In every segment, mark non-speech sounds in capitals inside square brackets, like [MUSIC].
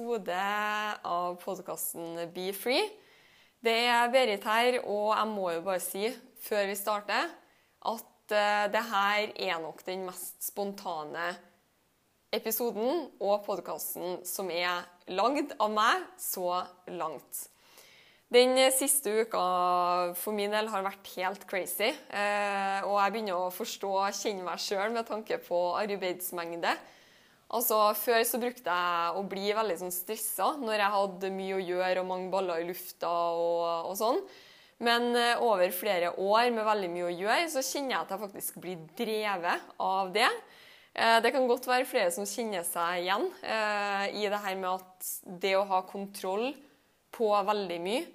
episode av podkasten Be Free. Det er Berit her, og jeg må jo bare si før vi starter at eh, det her er nok den mest spontane episoden og podkasten som er lagd av meg så langt. Den siste uka for min del har vært helt crazy. eh, Og jeg begynner å forstå og kjenne meg sjøl med tanke på arbeidsmengde. Altså, Før så brukte jeg å bli veldig sånn stressa når jeg hadde mye å gjøre og mange baller i lufta og, og sånn. Men eh, over flere år med veldig mye å gjøre, så kjenner jeg at jeg faktisk blir drevet av det. Eh, Det kan godt være flere som kjenner seg igjen eh, i det her med at det å ha kontroll på veldig mye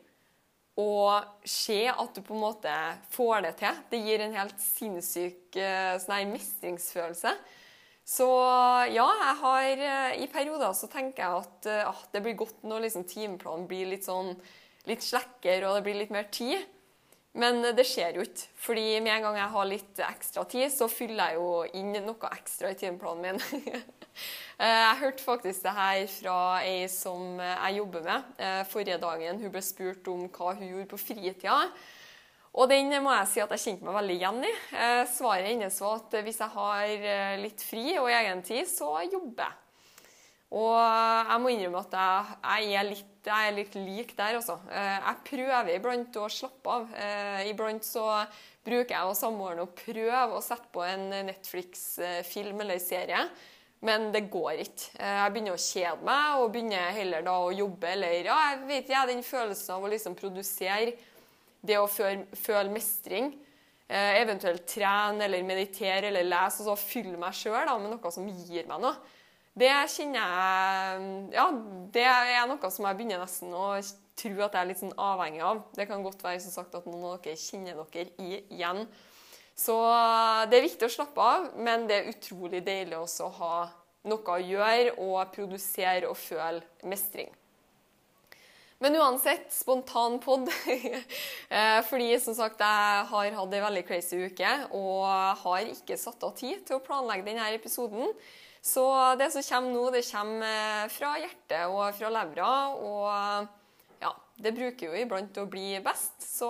og se at du på en måte får det til, det gir en helt sinnssyk sånn mestringsfølelse. Så ja, jeg har eh, i perioder så tenker jeg at eh, ah, det blir godt når liksom timeplanen blir litt sånn litt slekker og det blir litt mer tid. Men eh, det skjer jo ikke. Fordi med en gang jeg har litt ekstra tid, så fyller jeg jo inn noe ekstra i timeplanen min. [LAUGHS] Jeg hørte faktisk det her fra ei som jeg jobber med forrige dagen. Hun ble spurt om hva hun gjorde på fritida. Og den må jeg si at jeg kjente meg veldig igjen i. Eh, Svaret hennes var at hvis jeg har eh, litt fri og egen tid, så jobber jeg. Og jeg må innrømme at jeg, jeg, er, litt, jeg er litt lik der, altså. Eh, Jeg prøver iblant å slappe av. Eh, Iblant så bruker jeg og samboeren å prøve å sette på en Netflix-film eller serie. Men det går ikke. Eh, Jeg begynner å kjede meg og begynner heller da å jobbe. Eller ja, jeg vet jeg, den følelsen av å liksom produsere det å føle, føle mestring. Eh, eventuelt trene eller meditere eller lese og så fylle meg sjøl med noe som gir meg noe. Det kjenner jeg Ja, det er noe som jeg begynner nesten å tro at jeg er litt sånn avhengig av. Det kan godt være som sagt at noen av dere kjenner dere i, igjen. Så det er viktig å slappe av, men det er utrolig deilig også å ha noe å gjøre og produsere og føle mestring. Men uansett, spontan pod. [LAUGHS] Eh, Fordi som sagt, jeg har hatt ei veldig crazy uke og har ikke satt av tid til å planlegge denne episoden. Så det som kommer nå, det kommer eh, fra hjertet og fra levra. Og ja, det bruker jo iblant å bli best. Så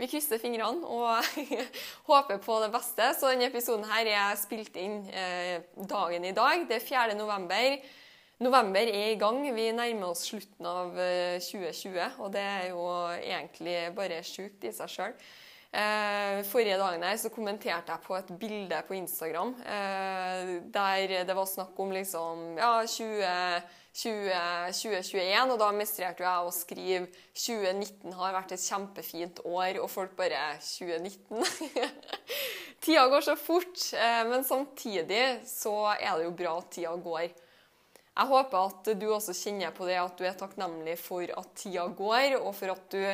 vi krysser fingrene og [LAUGHS] håper på det beste. Så denne episoden her er spilt inn eh, dagen i dag. Det er 4. november. November er i gang. Vi nærmer oss slutten av eh, 2020, og det er jo egentlig bare sjukt i seg sjøl. Eh, forrige dagen her så kommenterte jeg på et bilde på Instagram eh, der det var snakk om liksom ja, 20, 20, 2021, og da mestrerte jeg å skrive 2019 har vært et kjempefint år, og folk bare 2019? tida går så fort, eh, men samtidig så er det jo bra at tida går. Jeg håper at du også kjenner på det at du er takknemlig for at tida går, og for at du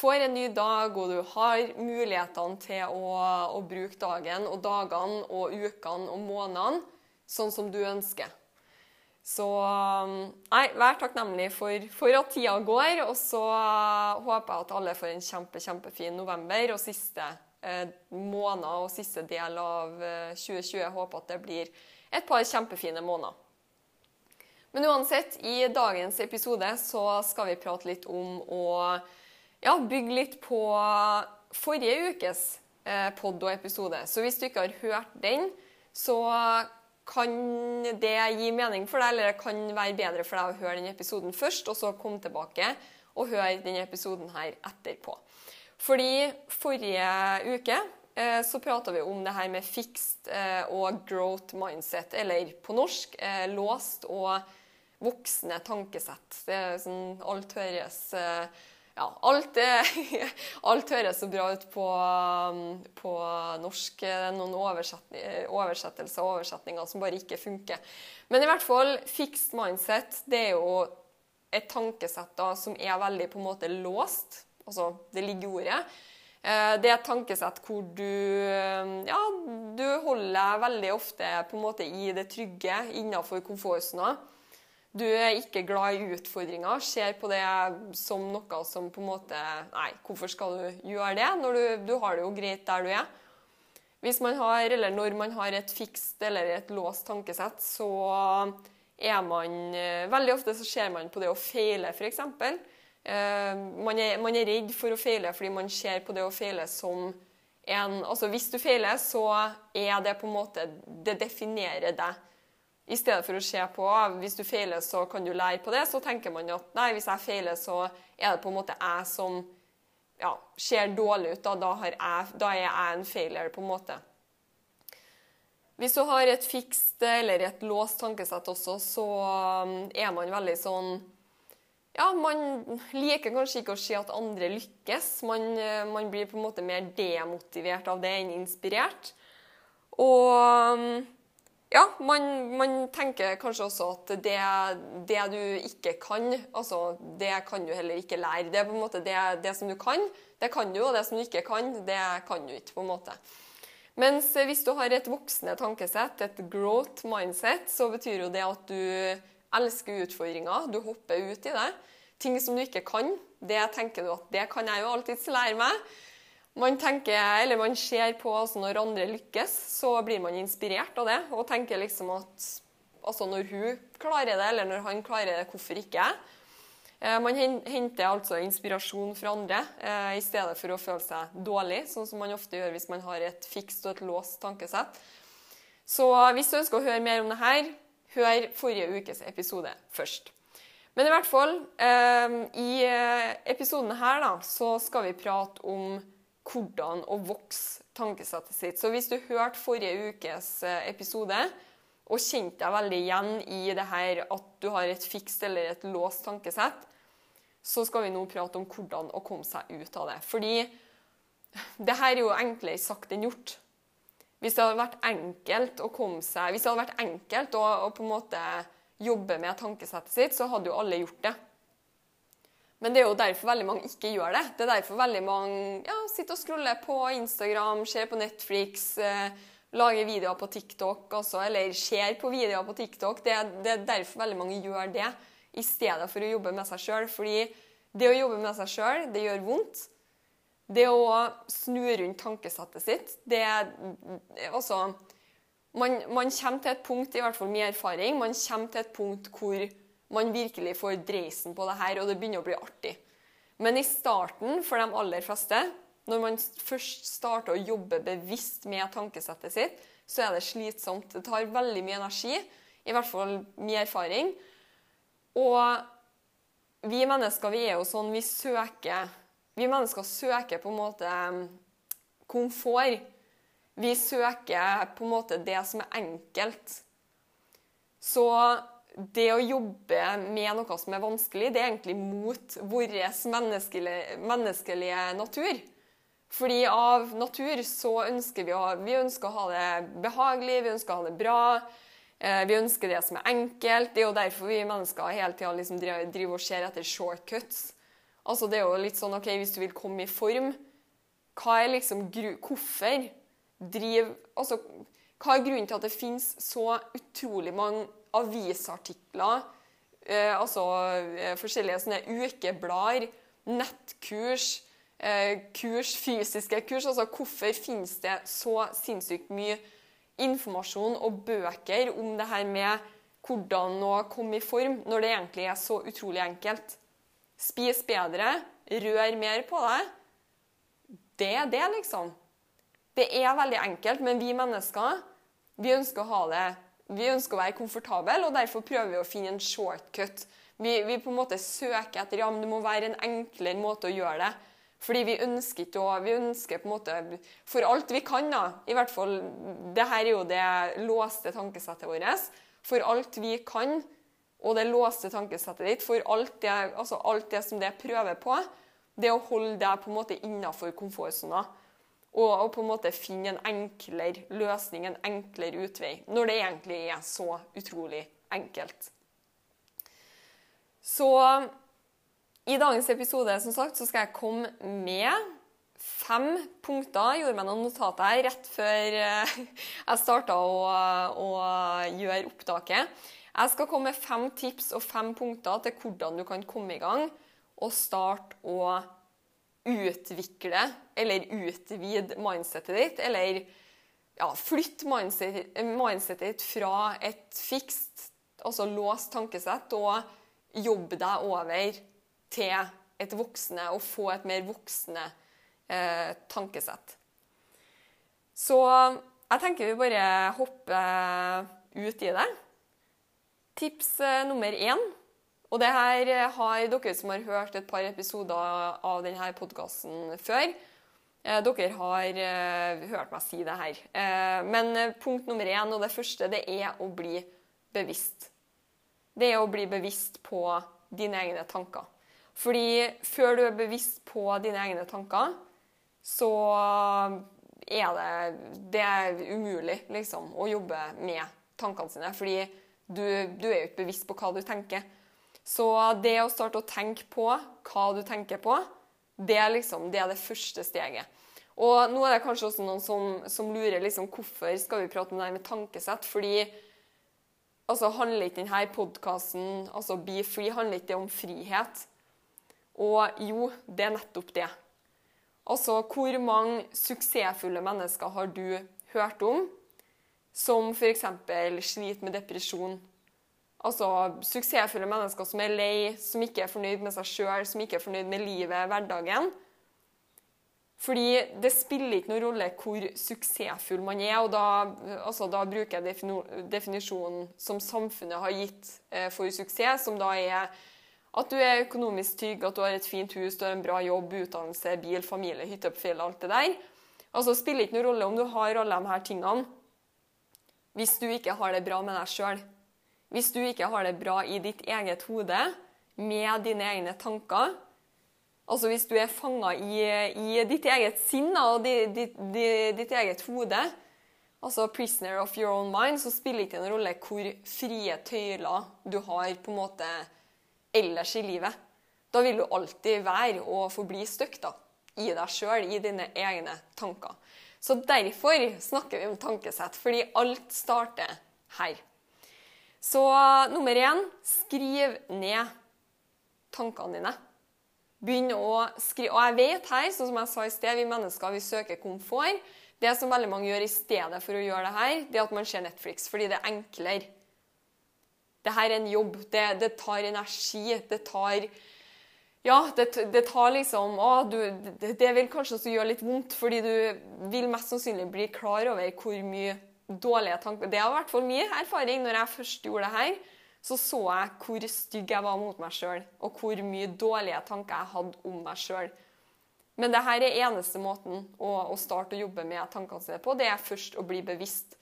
får en ny dag, og du har mulighetene til å, å bruke dagen og dagene og ukene og månedene sånn som du ønsker. Så nei, vær takknemlig for, for at tida går, og så håper jeg at alle får en kjempe, kjempefin november og siste eh, måned og siste del av eh, 2020. Jeg håper at det blir et par kjempefine måneder. Men uansett, i dagens episode så skal vi prate litt om å ja, bygge litt på forrige ukes eh, pod og episode. Så hvis du ikke har hørt den, så kan det gi mening for deg, eller det kan være bedre for deg å høre den episoden først, og så komme tilbake og høre denne episoden her etterpå. Fordi forrige uke eh, så prata vi om det her med fixed eh, og growth mindset, eller på norsk låst og voksne tankesett. Det er sånn alt høres eh, ja, alt, er, [LAUGHS] alt høres så bra ut på, um, på norsk. Det er noen oversettelser og oversetninger som bare ikke funker. Men i hvert fall, fixed mindset det er jo et tankesett da, som er veldig på en måte låst. Altså, det ligger i ordet. Eh, det er et tankesett hvor du eh, ja, du holder veldig ofte på en måte i det trygge innenfor komfortsona. Du er ikke glad i utfordringer, ser på det som noe som på en måte Nei, hvorfor skal du gjøre det når du, du har det jo greit der du er? Hvis man har, eller Når man har et fikst eller et låst tankesett, så er man eh, Veldig ofte så ser man på det å feile, f.eks. Eh, man, man er redd for å feile fordi man ser på det å feile som en Altså hvis du feiler, så er det på en måte Det definerer deg. I stedet for å se på hvis du feiler, så kan du lære på det, så tenker man at nei, hvis jeg feiler, så er det på en måte jeg som ja, ser dårlig ut. Da, da, jeg, da er jeg en failure, på en måte. Hvis du har et fikst eller et låst tankesett også, så um, er man veldig sånn Ja, man liker kanskje ikke å se at andre lykkes. Man, uh, man blir på en måte mer demotivert av det enn inspirert. Og um, ja, man, man, tenker kanskje også at det, det, du ikke kan, altså det kan du heller ikke lære. Det er på en måte det, det, som du kan, det kan du, og det som du ikke kan, det kan du ikke. på en måte. Mens hvis du har et voksende tankesett, et growth mindset, så betyr jo det at du elsker utfordringer, du hopper ut i det. Ting som du ikke kan, det tenker du at det kan jeg jo alltids lære meg. Man tenker, eller man ser på altså Når andre lykkes, så blir man inspirert av det. Og tenker liksom at altså når hun klarer det, eller når han klarer det, hvorfor ikke jeg? Eh, man henter altså inspirasjon fra andre eh, i stedet for å føle seg dårlig, sånn som man ofte gjør hvis man har et fikst og et låst tankesett. Så hvis du ønsker å høre mer om det her, hør forrige ukes episode først. Men i hvert fall, eh, i episoden her da, så skal vi prate om hvordan å vokse tankesettet sitt. Så hvis du hørte forrige ukes eh, episode og kjente deg veldig igjen i det her at du har et fikst eller et låst tankesett, så skal vi nå prate om hvordan å komme seg ut av det. Fordi det her er jo enklere sagt enn gjort. Hvis det hadde vært enkelt å komme seg, hvis det hadde vært enkelt å, å på en måte jobbe med tankesettet sitt, så hadde jo alle gjort det. Men det er jo derfor veldig mange ikke gjør det. Det er derfor veldig mange ja, sitter og scroller på Instagram, ser på Netflix, eh, lager videoer på TikTok også, eller ser på videoer på TikTok. Det, det, er derfor veldig mange gjør det, i stedet for å jobbe med seg sjøl. Fordi det å jobbe med seg sjøl, det gjør vondt. Det å snu rundt tankesettet sitt, det er altså man, man kommer til et punkt, i hvert fall med erfaring, man kommer til et punkt hvor man virkelig får dreisen på det her, og det begynner å bli artig. Men i starten, for de aller fleste, når man først starter å jobbe bevisst med tankesettet sitt, så er det slitsomt. Det tar veldig mye energi, i hvert fall mye erfaring. Og vi mennesker vi er jo sånn, vi søker Vi mennesker søker på en måte um, komfort. Vi søker på en måte det som er enkelt. Så det å jobbe med noe som er vanskelig, det er egentlig mot vår menneskelige, menneskelige, natur. Fordi av natur så ønsker vi å, vi ønsker å ha det behagelig, vi ønsker å ha det bra. Eh, vi ønsker det som er enkelt. Det er jo derfor vi mennesker hele tida liksom driver og ser etter shortcuts. Altså det er jo litt sånn, ok, Hvis du vil komme i form, hva er liksom, hvorfor driv, altså, hva er grunnen til at det finnes så utrolig mange avisartikler, eh, altså eh, forskjellige sånne ukeblader, nettkurs, eh, kurs, fysiske kurs. Altså hvorfor finnes det så sinnssykt mye informasjon og bøker om det her med hvordan å komme i form, når det egentlig er så utrolig enkelt? Spis bedre, rør mer på deg. Det er det, liksom. Det er veldig enkelt, men vi mennesker vi ønsker å ha det vi ønsker å være komfortable, og derfor prøver vi å finne en shortcut. Vi, vi på en måte søker etter ja, men det må være en enklere måte å gjøre det. Fordi vi ønsker ikke å Vi ønsker på en måte For alt vi kan, da. I hvert fall det her er jo det låste tankesettet vårt. For alt vi kan, og det låste tankesettet ditt, for alt det, altså alt det som det prøver på, Det å holde deg på en måte innafor komfortsona. Og, på en måte finne en enklere løsning, en enklere utvei. Når det egentlig er så utrolig enkelt. Så i dagens episode som sagt, så skal jeg komme med fem punkter. Jeg gjorde meg noen notater rett før eh, jeg starta å, å, gjøre opptaket. Jeg skal komme med fem tips og fem punkter til hvordan du kan komme i gang og starte å utvikle eller utvide mindsetet ditt, eller ja, flytte mindsetet ditt fra et fikst, altså låst tankesett, og jobbe deg over til et voksne og få et mer voksne eh, tankesett. Så jeg tenker vi bare hopper ut i det. Tips eh, nummer én. Og det her har dere som har hørt et par episoder av denne podkasten før. Eh, dere har eh, hørt meg si det her. Eh, men eh, punkt nummer én, og det første, det er å bli bevisst. Det er å bli bevisst på dine egne tanker. Fordi før du er bevisst på dine egne tanker, så er det, det er umulig liksom, å jobbe med tankene sine. Fordi du, du er jo ikke bevisst på hva du tenker. Så det å starte å tenke på hva du tenker på, det er, liksom, det, er det første steget. Og nå er det kanskje også noen som, som lurer liksom, hvorfor skal vi prate om det her med tankesett. Fordi altså, handler ikke denne podkasten, altså Be Free, handler ikke det om frihet? Og jo, det er nettopp det. Altså, hvor mange suksessfulle mennesker har du hørt om som f.eks. sliter med depresjon? Altså suksessfulle mennesker som er lei, som ikke er fornøyd med seg sjøl, som ikke er fornøyd med livet, hverdagen. Fordi det spiller ikke noen rolle hvor suksessfull man er. og Da, altså, da bruker jeg definisjonen som samfunnet har gitt eh, for suksess, som da er at du er økonomisk trygg, at du har et fint hus, du har en bra jobb, utdannelse, bil, familie, hytte på fjellet, alt det der. Altså, spiller ikke noen rolle om du har alle de her tingene hvis du ikke har det bra med deg sjøl. Hvis du ikke har det bra i ditt eget hode, med dine egne tanker. Altså hvis du er fanga i, i, ditt eget sinn og ditt, ditt, ditt, eget hode, altså 'prisoner of your own mind', så spiller det ikke en rolle hvor frie tøyler du har på en måte ellers i livet. Da vil du alltid være og forbli stuck i deg sjøl, i dine egne tanker. Så derfor snakker vi om tankesett, fordi alt starter her. Så nummer én skriv ned tankene dine. Begynn å skrive. Og jeg vet her, sånn som jeg sa i sted, vi mennesker vi søker komfort. Det som veldig mange gjør i stedet for å gjøre det her, det er at man ser Netflix, fordi det er enklere. Det her er en jobb. Det, det tar energi. Det tar Ja, det, det tar liksom å, du, det, det, vil kanskje også gjøre litt vondt, fordi du vil mest sannsynlig bli klar over hvor mye dårlige tanker Det har vært for mye erfaring. Når jeg først gjorde det her, så så jeg hvor stygg jeg var mot meg sjøl, og hvor mye dårlige tanker jeg hadde om meg sjøl. Men det her er eneste måten å, å, starte å jobbe med tankene sine på. Det er først å bli bevisst.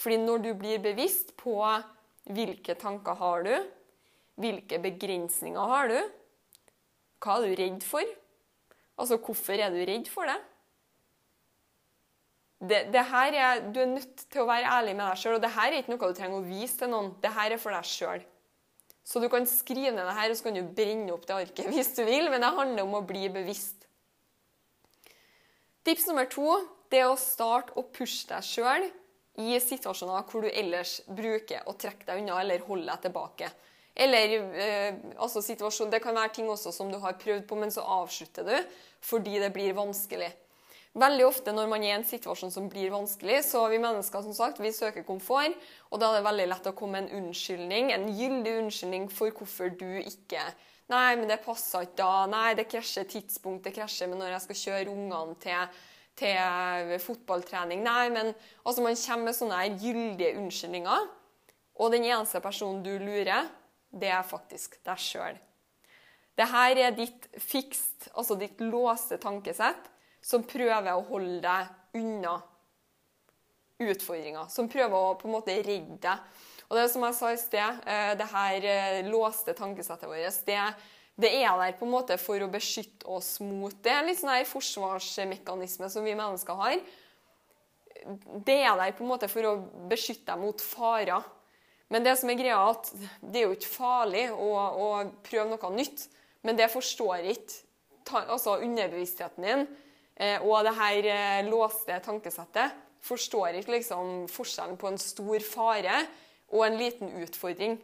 Fordi når du blir bevisst på hvilke tanker har du? Hvilke begrensninger har du? Hva er du redd for? Altså, hvorfor er du redd for det? Det, det her er, Du er nødt til å være ærlig med deg sjøl, og det her er ikke noe du trenger å vise til noen. Det her er for deg sjøl. Så du kan skrive ned det her, og så kan du brenne opp det arket [LAUGHS] hvis du vil, men det handler om å bli bevisst. Tips nummer to det er å starte å pushe deg sjøl i situasjoner hvor du ellers bruker å trekke deg unna eller holde deg tilbake. Eller eh, altså situasjon, Det kan være ting også som du har prøvd på, men så avslutter du fordi det blir vanskelig. Veldig ofte når man er i en situasjon som blir vanskelig, så vi mennesker som sagt, vi søker komfort, og da er det veldig lett å komme med en unnskyldning, en gyldig unnskyldning for hvorfor du ikke Nei, men det passer ikke da. Nei, det krasjer tidspunkt, det krasjer med når jeg skal kjøre ungene til til fotballtrening. Nei, men altså, man kommer med sånne gyldige unnskyldninger. Og den eneste personen du lurer, det er faktisk deg sjøl. Dette er ditt fikst, altså ditt låste tankesett, som prøver å holde deg unna utfordringer. Som prøver å på en måte redde deg. Og det som jeg sa i sted, eh, det her eh, låste tankesettet vårt, det Det er der på en måte for å beskytte oss mot det. Litt sånn her forsvarsmekanisme som vi mennesker har. Det er der på en måte for å beskytte deg mot farer. Men det som er greia er at det er jo ikke farlig å, å prøve noe nytt. Men det forstår ikke altså underbevisstheten din og det her eh, låste tankesettet forstår ikke liksom forskjellen på en stor fare og en liten utfordring.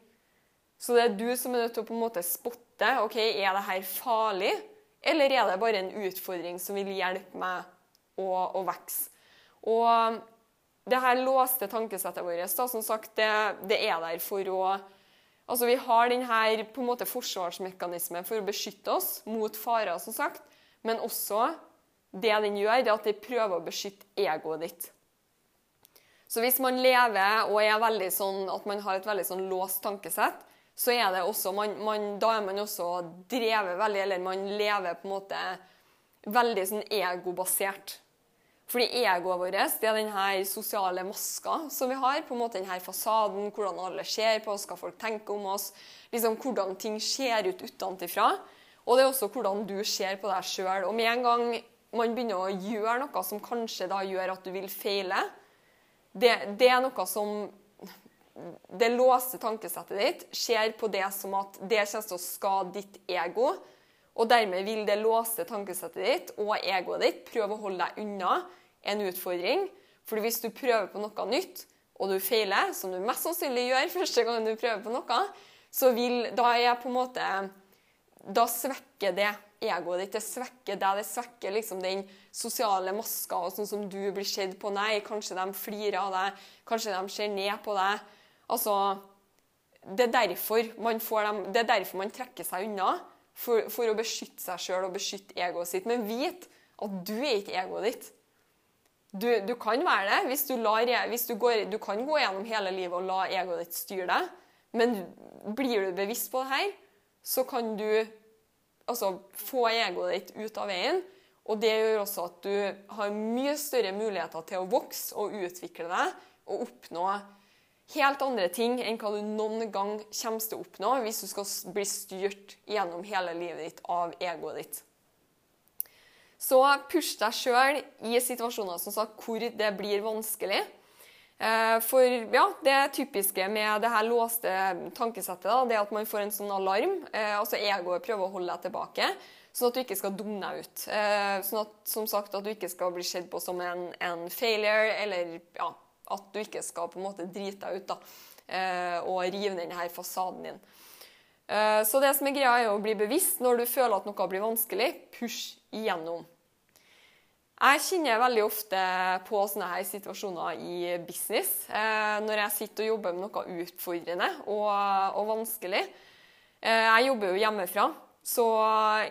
Så det er du som er nødt til å på en måte spotte ok, er det her farlig, eller er det bare en utfordring som vil hjelpe meg å, å vokse. Og det her låste tankesettet vårt da, som sagt, det, det er der for å Altså, Vi har denne på en måte forsvarsmekanismen for å beskytte oss mot farer, som sagt. Men også det den gjør, det er at den prøver å beskytte egoet ditt. Så hvis man lever og er veldig sånn at man har et veldig sånn låst tankesett, så er det også man, man, Da er man også drevet veldig, eller man lever på en måte veldig sånn egobasert. Fordi egoet vårt det er denne sosiale maska som vi har. på en måte denne fasaden, Hvordan alle ser på oss, hva folk tenker om oss. liksom Hvordan ting ser ut utenfra. Og det er også hvordan du ser på deg sjøl. Og med en gang man begynner å gjøre noe som kanskje da gjør at du vil feile, det, det er noe som Det låste tankesettet ditt ser på det som at det kommer til å skade ditt ego. Og dermed vil det låste tankesettet ditt og egoet ditt prøve å holde deg unna en utfordring. For hvis du prøver på noe nytt, og du feiler, som du mest sannsynlig gjør [LAUGHS] første gang du prøver på noe, så vil da er på en måte Da svekker det egoet ditt. Det svekker deg. Det svekker liksom den sosiale maska og sånn som du blir sett på. Nei, kanskje de flirer av deg. Kanskje de ser ned på deg. Altså Det er derfor man, dem, det er derfor man trekker seg unna. For, for å beskytte seg sjøl og beskytte egoet sitt. Men vit at du er ikke egoet ditt. Du, du, kan være det. Hvis du, lar, hvis du, går, du kan gå gjennom hele livet og la egoet ditt styre deg. Men blir du bevisst på det her, så kan du altså, få egoet ditt ut av veien. Og det gjør også at du har mye større muligheter til å vokse og utvikle deg og oppnå helt andre ting enn hva du noen gang kommer til å oppnå hvis du skal bli styrt gjennom hele livet ditt av egoet ditt. Så push deg sjøl i situasjoner som sagt, hvor det blir vanskelig. Eh, for ja, det typiske med det her låste tankesettet da, det er at man får en sånn alarm. Altså Egoet prøver å holde deg tilbake, sånn at du ikke skal dumme deg ut. Eh, sånn at, som sagt, at du ikke skal bli sett på som en, en, failure, eller ja, at du ikke skal på en måte drite deg ut da, og rive ned denne fasaden din. Så det som er greia, er å bli bevisst når du føler at noe blir vanskelig. Push igjennom. Jeg kjenner veldig ofte på sånne her situasjoner i business. Eh, når jeg sitter og jobber med noe utfordrende og, og vanskelig. Eh, jeg jobber jo hjemmefra, så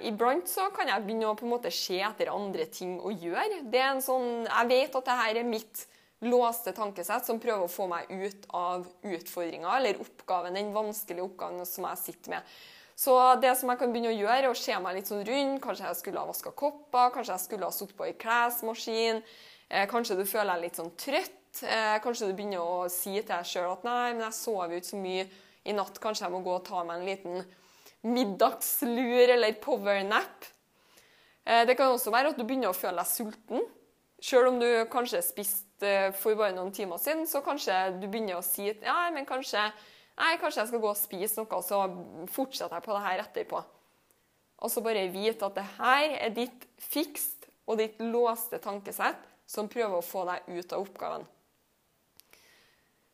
iblant så kan jeg begynne å på en måte se etter andre ting å gjøre. Det er en sånn, jeg vet at dette er mitt låste tankesett som prøver å få meg ut av utfordringa eller oppgaven, den vanskelige oppgaven som jeg sitter med. Så det som jeg kan begynne å gjøre, er å se meg litt sånn rundt. Kanskje jeg skulle ha vaska kopper, kanskje jeg skulle ha sittet på ei klesmaskin. Eh, kanskje du føler deg litt sånn trøtt. Eh, kanskje du begynner å si til deg sjøl at nei, men jeg sover jo ikke så mye i natt. Kanskje jeg må gå og ta meg en liten middagslur eller powernap. Eh, det kan også være at du begynner å føle deg sulten. Sjøl om du kanskje spiste eh, for bare noen timer siden, så kanskje du begynner å si at ja, men kanskje Nei, kanskje jeg skal gå og spise noe, så fortsetter jeg på det her etterpå. Og så bare vite at det her er ditt fikst og ditt låste tankesett som prøver å få deg ut av oppgaven.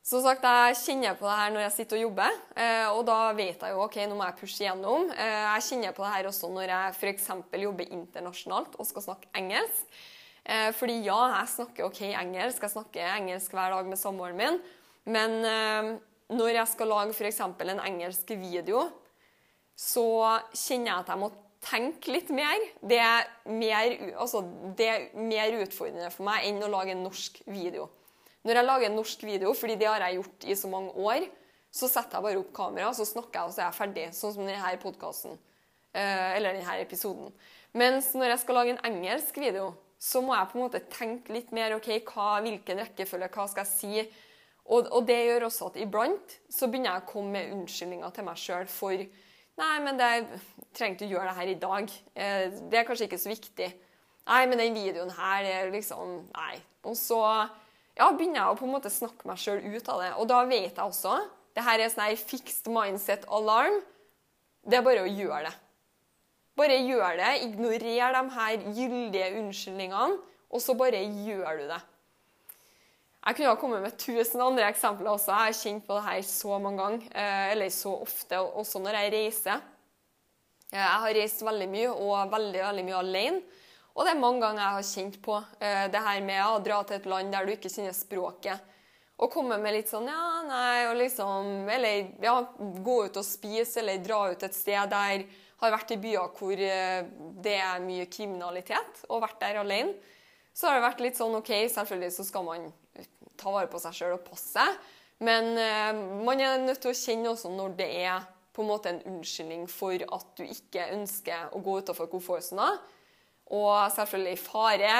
Som sagt, Jeg kjenner på det her når jeg sitter og jobber, eh, og da vet jeg jo ok, nå må jeg pushe igjennom. Eh, jeg kjenner på det her også når jeg f.eks. jobber internasjonalt og skal snakke engelsk. Eh, fordi ja, jeg snakker ok engelsk, jeg snakker engelsk hver dag med samboeren min, men når jeg skal lage f.eks. en engelsk video, så kjenner jeg at jeg må tenke litt mer. Det er mer, altså, det er mer utfordrende for meg enn å lage en norsk video. Når jeg lager en norsk video, fordi det har jeg gjort i så mange år, så setter jeg bare opp kamera, så snakker jeg, og så er jeg ferdig. Sånn som denne podkasten. Eh, eller denne episoden. Mens når jeg skal lage en engelsk video, så må jeg på en måte tenke litt mer ok, hva, hvilken rekkefølge, hva skal jeg si? Og, og, det gjør også at iblant så begynner jeg å komme med unnskyldninger til meg sjøl for Nei, men det trengte du gjøre det her i dag. Eh, det er kanskje ikke så viktig. Nei, men den videoen her det er liksom Nei. Og så ja, begynner jeg å på en måte snakke meg sjøl ut av det. Og da vet jeg også det her er sånn her fixed mindset alarm. Det er bare å gjøre det. Bare gjør det. Ignorer de her gyldige unnskyldningene, og så bare gjør du det. Jeg kunne ha kommet med tusen andre eksempler også. Jeg har kjent på det her så mange ganger. eh, Eller så ofte, også når jeg reiser. Eh, Jeg har reist veldig mye, og veldig, veldig mye alene. Og det er mange ganger jeg har kjent på eh, det her med å dra til et land der du ikke kjenner språket. Og komme med litt sånn ja, nei, og liksom Eller ja, gå ut og spise, eller dra ut et sted der har vært i byer hvor det er mye kriminalitet, og vært der alene. Så har det vært litt sånn OK, selvfølgelig så skal man ta vare på seg sjøl og passe seg. Men eh, man er nødt til å kjenne også når det er på en måte en unnskyldning for at du ikke ønsker å gå utafor komfortsona. Og selvfølgelig fare.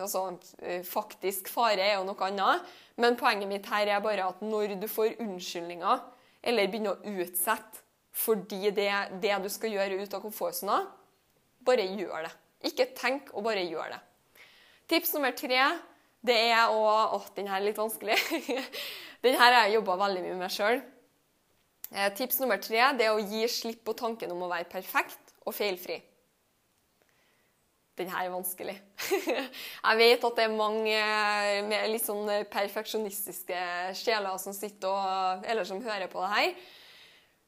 altså eh, Faktisk fare er jo noe annet. Men poenget mitt her er bare at når du får unnskyldninger, eller begynner å utsette fordi det det du skal gjøre ut av komfortsona, bare gjør det. Ikke tenk, og bare gjør det. Tips nummer tre det er å Å, den her er litt vanskelig. [LAUGHS] den her har jeg jobba veldig mye med sjøl. Tips nummer tre det er å gi slipp på tanken om å være perfekt og feilfri. Den her er vanskelig. [LAUGHS] jeg vet at det er mange med litt sånn perfeksjonistiske sjeler som sitter og, eller som hører på det her.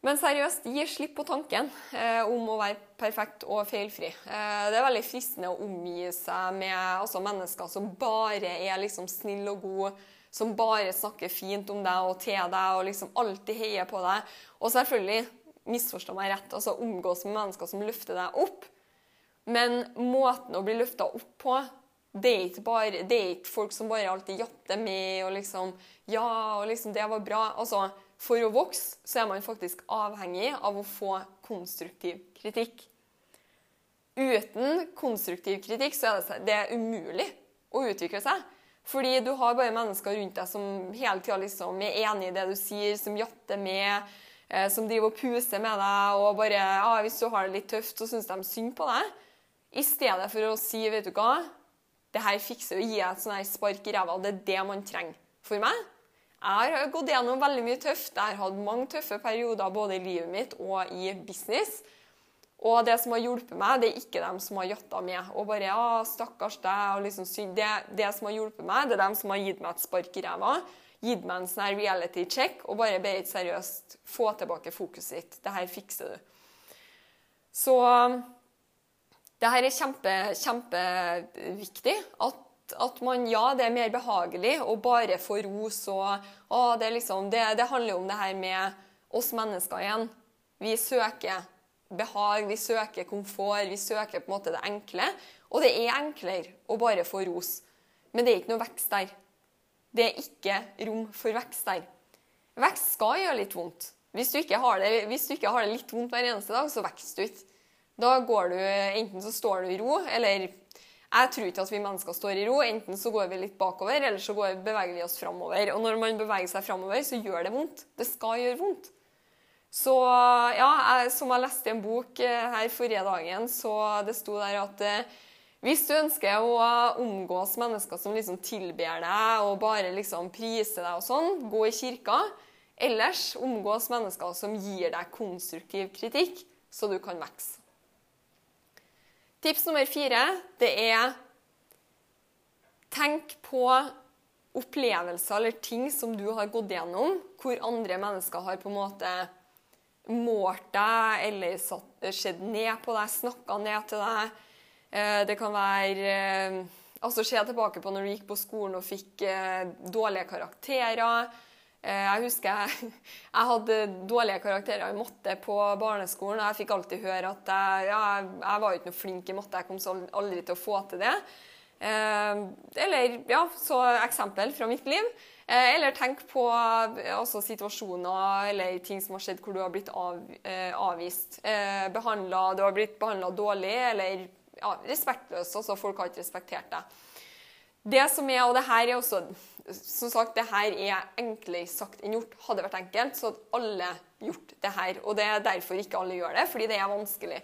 Men seriøst, gi slipp på tanken eh, om å være perfekt og feilfri. Eh, det er veldig fristende å omgi seg med altså, mennesker som bare er liksom snille og gode, som bare snakker fint om deg og til deg og liksom alltid heier på deg. Og selvfølgelig, misforstå meg rett, altså omgås med mennesker som løfter deg opp. Men måten å bli løfta opp på, det er, bare, det er ikke folk som bare alltid jatter med og liksom Ja, og liksom, det var bra. Altså, for å vokse så er man faktisk avhengig av å få konstruktiv kritikk. Uten konstruktiv kritikk så er det, umulig å utvikle seg. Fordi du har bare mennesker rundt deg som hele tida liksom er enig i det du sier, som jatter med, eh, som driver og puser med deg. Og bare ja, hvis du har det litt tøft, så syns de synd på deg. I stedet for å si vet du hva, det her fikser å gi deg et sånn her spark i ræva. Det er det man trenger. For meg jeg har gått gjennom veldig mye tøft. Jeg har hatt mange tøffe perioder både i livet mitt og i business. Og det som har hjulpet meg, det er ikke dem som har jatta med og bare ja, stakkars deg, og liksom. Det, det som har hjulpet meg, det er dem som har gitt meg et spark i ræva. Gitt meg en sånn reality check og bare bedt seriøst få tilbake fokuset ditt. Det her fikser du. Så det her er kjempe, kjempeviktig. At at man, ja, det er mer behagelig å bare få ros og å, det, liksom, det, det, handler jo om det her med oss mennesker igjen. Vi søker behag, vi søker komfort, vi søker på en måte det enkle. Og det er enklere å bare få ros. Men det er ikke noe vekst der. Det er ikke rom for vekst der. Vekst skal gjøre litt vondt. Hvis du ikke har det, du ikke har det litt vondt hver eneste dag, så vokser du ikke. Da går du, enten så står du i ro, eller jeg tror ikke at vi mennesker står i ro. Enten så går vi litt bakover, eller så går, beveger vi oss framover. Og når man beveger seg framover, så gjør det vondt. Det skal gjøre vondt. Så ja, jeg, som jeg leste i en bok eh, her forrige dagen, så det sto der at eh, hvis du ønsker å omgås mennesker som liksom tilber deg og bare liksom priser deg og sånn, gå i kirka. Ellers omgås mennesker som gir deg konstruktiv kritikk, så du kan vokse. Tips nummer fire det er Tenk på opplevelser eller ting som du har gått gjennom, hvor andre mennesker har på en måte målt deg eller sett ned på deg, snakka ned til deg. Eh, det kan være eh, Altså se tilbake på når du gikk på skolen og fikk eh, dårlige karakterer. Eh, jeg husker jeg, [LAUGHS] jeg, hadde dårlige karakterer i matte på barneskolen. og Jeg fikk alltid høre at jeg, ja, jeg var ikke noe flink i matte. Jeg kom aldri til å få til det. Eh, eller ja, så eksempel fra mitt liv. Eh, eller tenk på altså, situasjoner eller ting som har skjedd hvor du har blitt av, avvist. Behandlet, du har blitt behandla dårlig eller ja, respektløs. Altså folk har ikke respektert deg. Det som er, og det her er også Som sagt, det her er enklere sagt enn gjort. Hadde det vært enkelt, så hadde alle gjort det her. Og det er derfor ikke alle gjør det, fordi det er vanskelig.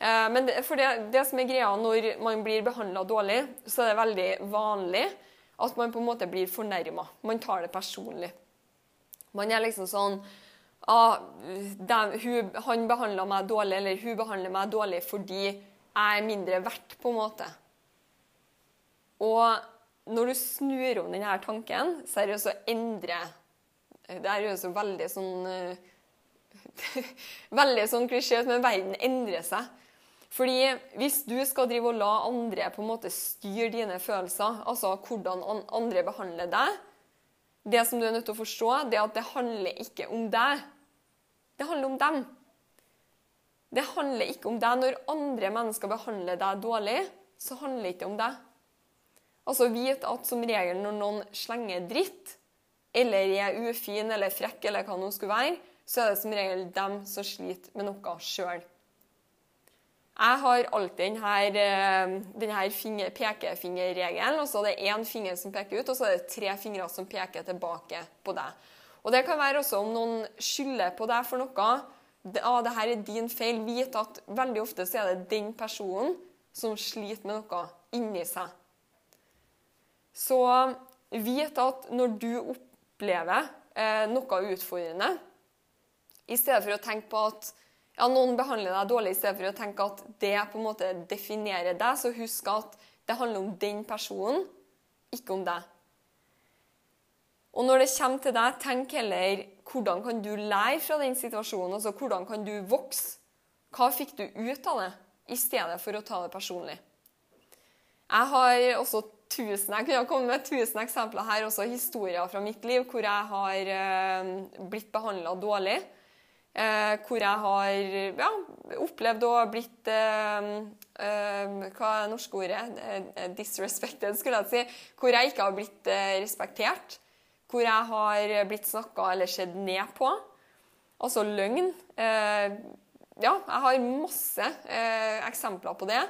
Eh, men det, for det, det som er greia når man blir behandla dårlig, så er det veldig vanlig at man på en måte blir fornærma. Man tar det personlig. Man er liksom sånn ah, dem, hun, Han behandla meg dårlig, eller hun behandler meg dårlig fordi jeg er mindre verdt, på en måte. Og når du snur om denne tanken, så er det jo så endre Det er jo så veldig sånn [LAUGHS] Veldig sånn klisjé, men verden endrer seg. Fordi hvis du skal drive og la andre på en måte styre dine følelser, altså hvordan andre behandler deg Det som du er nødt til å forstå, det er at det handler ikke om deg. Det handler om dem. Det handler ikke om deg. Når andre mennesker behandler deg dårlig, så handler det ikke om deg. Altså vite at som regel når noen slenger dritt, eller er ufin eller frekk, eller hva noen skulle være, så er det som regel dem som sliter med noe sjøl. Jeg har alltid denne, eh, denne pekefingerregelen. og så er det én finger som peker ut, og så er det tre fingre som peker tilbake på deg. Og Det kan være også om noen skylder på deg for noe. Det, ah, det her er din feil. Vit at veldig ofte så er det den personen som sliter med noe inni seg. Så vit at når du opplever eh, noe utfordrende, i stedet for å tenke på at ja, noen behandler deg dårlig, i stedet for å tenke at det på en måte definerer deg, så husk at det handler om den personen, ikke om deg. Og når det kommer til deg, tenk heller hvordan kan du lære fra den situasjonen? altså Hvordan kan du vokse? Hva fikk du ut av det, i stedet for å ta det personlig? Jeg har også tusen, jeg kunne kommet med tusen eksempler her, også historier fra mitt liv hvor jeg har eh, blitt behandla dårlig. Eh, hvor jeg har ja, opplevd å blitt eh, eh, Hva er det norske ordet? Eh, disrespected, skulle jeg si. Hvor jeg ikke har blitt eh, respektert. Hvor jeg har blitt snakka eller sett ned på. Altså løgn. ja, jeg har masse eksempler på det.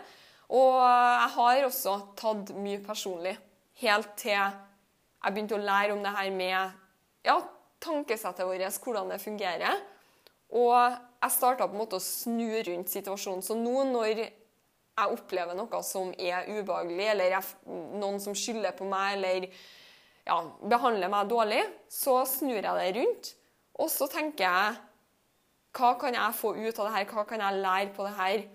Og jeg har også tatt mye personlig, helt til jeg begynte å lære om det her med ja, tankesettet vårt, hvordan det fungerer. Og jeg starta på en måte å snu rundt situasjonen. Så nå når jeg opplever noe som er ubehagelig, eller jeg, noen som skylder på meg, eller ja, behandler meg dårlig, så snur jeg det rundt. Og så tenker jeg hva kan jeg få ut av det her, hva kan jeg lære på det her?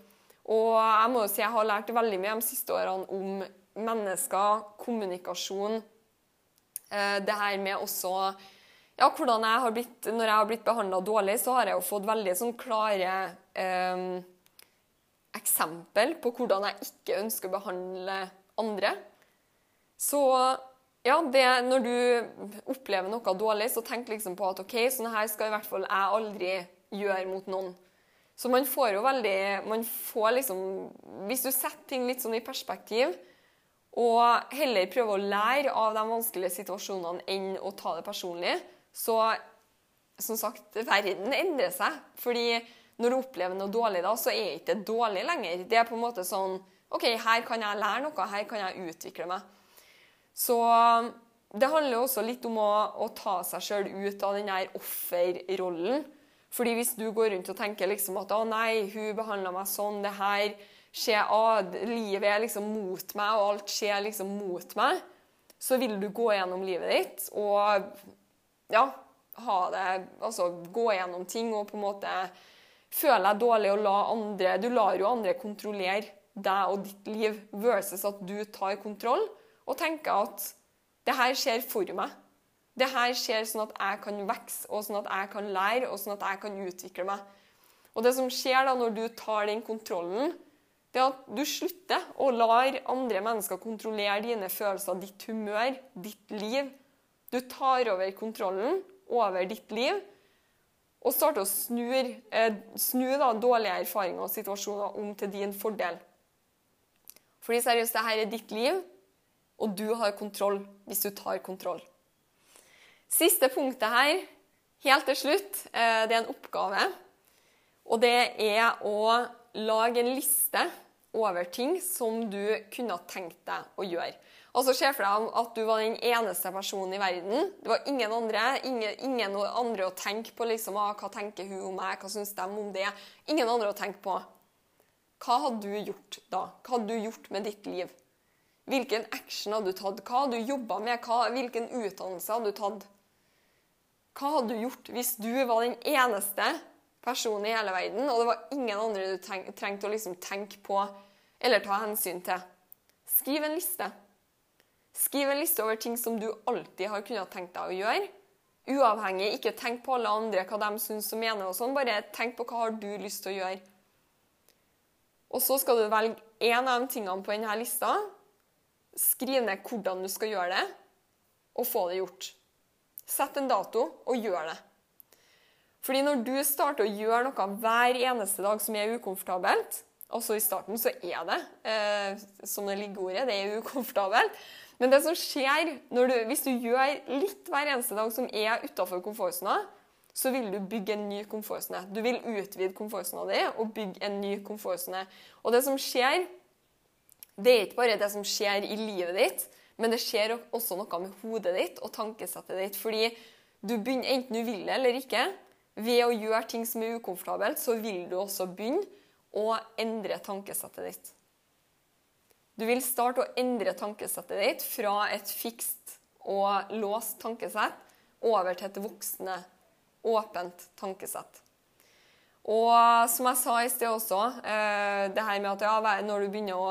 Og jeg må jo si jeg har lært veldig mye de siste årene om mennesker, kommunikasjon. Eh, det her med også ja, hvordan jeg har blitt, Når jeg har blitt behandla dårlig, så har jeg jo fått veldig sånn klare eh, eksempel på hvordan jeg ikke ønsker å behandle andre. Så ja, det, når du opplever noe dårlig, så tenk liksom på at OK, sånn her skal i hvert fall jeg aldri gjøre mot noen. Så man får jo veldig man får liksom, Hvis du setter ting litt sånn i perspektiv, og heller prøver å lære av de vanskelige situasjonene enn å ta det personlig, så som sagt, verden endrer seg. Fordi når du opplever noe dårlig, da, så er ikke det dårlig lenger. Det er på en måte sånn OK, her kan jeg lære noe, her kan jeg utvikle meg. Så det handler også litt om å, å ta seg sjøl ut av den der offerrollen. Fordi hvis du går rundt og tenker liksom at 'Å nei, hun behandla meg sånn', det her skjer, å, livet er liksom mot meg, og alt skjer liksom mot meg, så vil du gå gjennom livet ditt og ja, ha det Altså gå gjennom ting og på en måte føle deg dårlig og la andre Du lar jo andre kontrollere deg og ditt liv versus at du tar kontroll og tenker at det her skjer for meg. Det her skjer sånn at jeg kan vokse, og sånn at jeg kan lære, og sånn at jeg kan utvikle meg. Og det som skjer da når du tar den kontrollen, det er at du slutter å lar andre mennesker kontrollere dine følelser, ditt humør, ditt liv. Du tar over kontrollen over ditt liv og starter å snu, eh, snu da, dårlige erfaringer og situasjoner om til din fordel. Fordi seriøst, dette er ditt liv, og du har kontroll hvis du tar kontroll. Siste punktet her, helt til slutt, eh, det er en oppgave. Og det er å lage en liste over ting som du kunne tenkt deg å gjøre. Altså, Se for deg at du var den eneste personen i verden. Det var ingen andre ingen, ingen andre å tenke på. liksom, ah, Hva tenker hun om meg? Hva syns de om det? Ingen andre å tenke på. Hva hadde du gjort da? Hva hadde du gjort med ditt liv? Hvilken action hadde du tatt? Hva hadde du jobba med? Hva, hvilken utdannelse hadde du tatt? Hva hadde du gjort hvis du var den eneste personen i hele verden, og det var ingen andre du trengte å liksom tenke på eller ta hensyn til? Skriv en liste. Skriv en liste over ting som du alltid har kunnet tenkt deg å gjøre. Uavhengig, ikke tenk på alle andre, hva de syns og mener. og sånn, Bare tenk på hva har du lyst til å gjøre. Og så skal du velge én av de tingene på denne lista. Skriv ned hvordan du skal gjøre det, og få det gjort. Sett en dato og gjør det. Fordi når du starter å gjøre noe hver eneste dag som er ukomfortabelt, også i starten så er det, eh, som det ligger ordet, det er ukomfortabelt. Men det som skjer du, hvis du gjør litt hver eneste dag som er utafor komfortsona, så vil du bygge en ny komfortsone. Du vil utvide komfortsona di og bygge en ny komfortsone. Og det som skjer, det er ikke bare det som skjer i livet ditt, men det skjer også noe med hodet ditt og tankesettet ditt. Fordi du begynner, enten du vil det eller ikke, ved å gjøre ting som er ukomfortabelt, så vil du også begynne å endre tankesettet ditt. Du vil starte å endre tankesettet ditt fra et fikst og låst tankesett over til et voksende, åpent tankesett. Og som jeg sa i sted også, eh, det her med at ja, når, du å,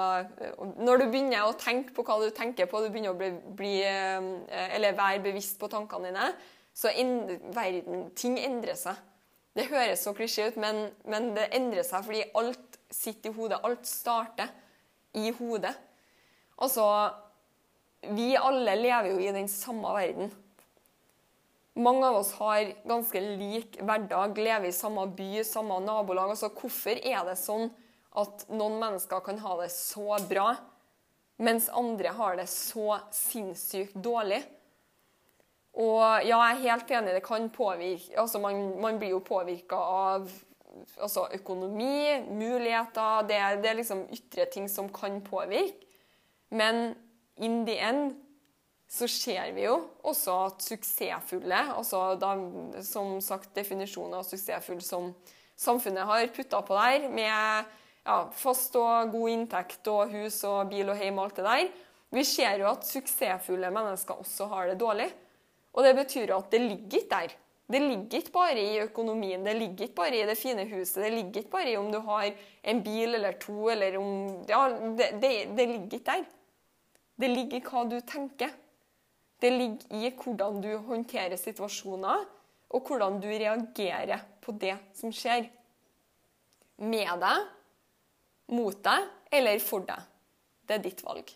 når, du begynner å, tenke på hva du tenker på, du begynner å bli, bli eh, eller være bevisst på tankene dine, så end, verden, ting endrer seg. Det høres så klisjé ut, men, men det endrer seg fordi alt sitter i hodet. Alt starter i hodet. Altså Vi alle lever jo i den samme verden. Mange av oss har ganske lik hverdag, lever i samme by, samme nabolag. Altså, hvorfor er det sånn at noen mennesker kan ha det så bra, mens andre har det så sinnssykt dårlig? Og ja, jeg er helt enig, det kan påvirke altså man, man blir jo påvirka av altså økonomi, muligheter det det er liksom ytre ting som kan påvirke. Men in the end så ser vi jo også at suksessfulle, altså da, som sagt definisjonen av suksessfull som samfunnet har putta på der, med ja, fast og god inntekt og hus og bil og hjem og alt det der, vi ser jo at suksessfulle mennesker også har det dårlig. Og det betyr jo at det ligger ikke der. Det ligger ikke bare i økonomien, det ligger ikke bare i det fine huset, det ligger ikke bare i om du har en bil eller to, eller om Ja, det, det, det ligger ikke der. Det ligger i hva du tenker. Det ligger i hvordan du håndterer situasjoner, og hvordan du reagerer på det som skjer. Med deg, mot deg eller for deg. Det er ditt valg.